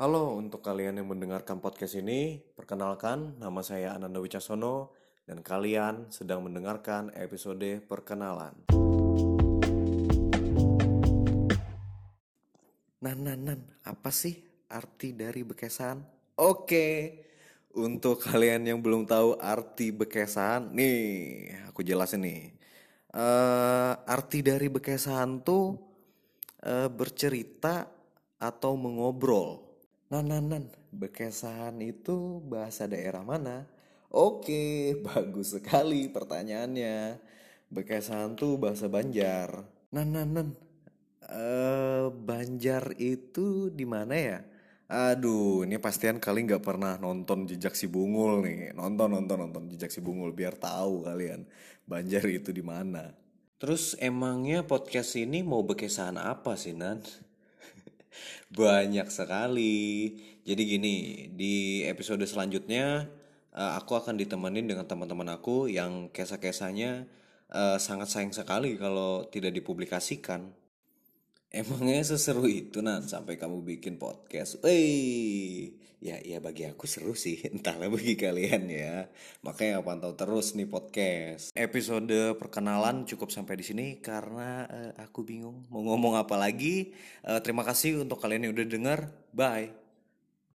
Halo untuk kalian yang mendengarkan podcast ini, perkenalkan nama saya Ananda Wicaksono dan kalian sedang mendengarkan episode perkenalan. Nan, nan, nan, apa sih arti dari bekesan? Oke, untuk kalian yang belum tahu arti bekesan, nih aku jelasin nih. Eh, arti dari bekesan tuh eh, bercerita atau mengobrol. Nan, nan, nan, bekesan itu bahasa daerah mana? Oke, bagus sekali pertanyaannya. Bekesan tuh bahasa Banjar. Nan, nan, nan, eh, Banjar itu di mana ya? Aduh, ini pastian kali nggak pernah nonton Jejak Si Bungul nih. Nonton, nonton, nonton Jejak Si Bungul biar tahu kalian Banjar itu di mana. Terus emangnya podcast ini mau bekesan apa sih, Nan? Banyak sekali. Jadi gini, di episode selanjutnya eh, aku akan ditemenin dengan teman-teman aku yang kisah-kisahnya eh, sangat sayang sekali kalau tidak dipublikasikan. Emangnya seseru itu Nan sampai kamu bikin podcast? Wey, ya ya bagi aku seru sih, entahlah bagi kalian ya. Makanya pantau terus nih podcast. Episode perkenalan cukup sampai di sini karena eh, aku bingung mau ngomong apa lagi. Eh, terima kasih untuk kalian yang udah denger. Bye.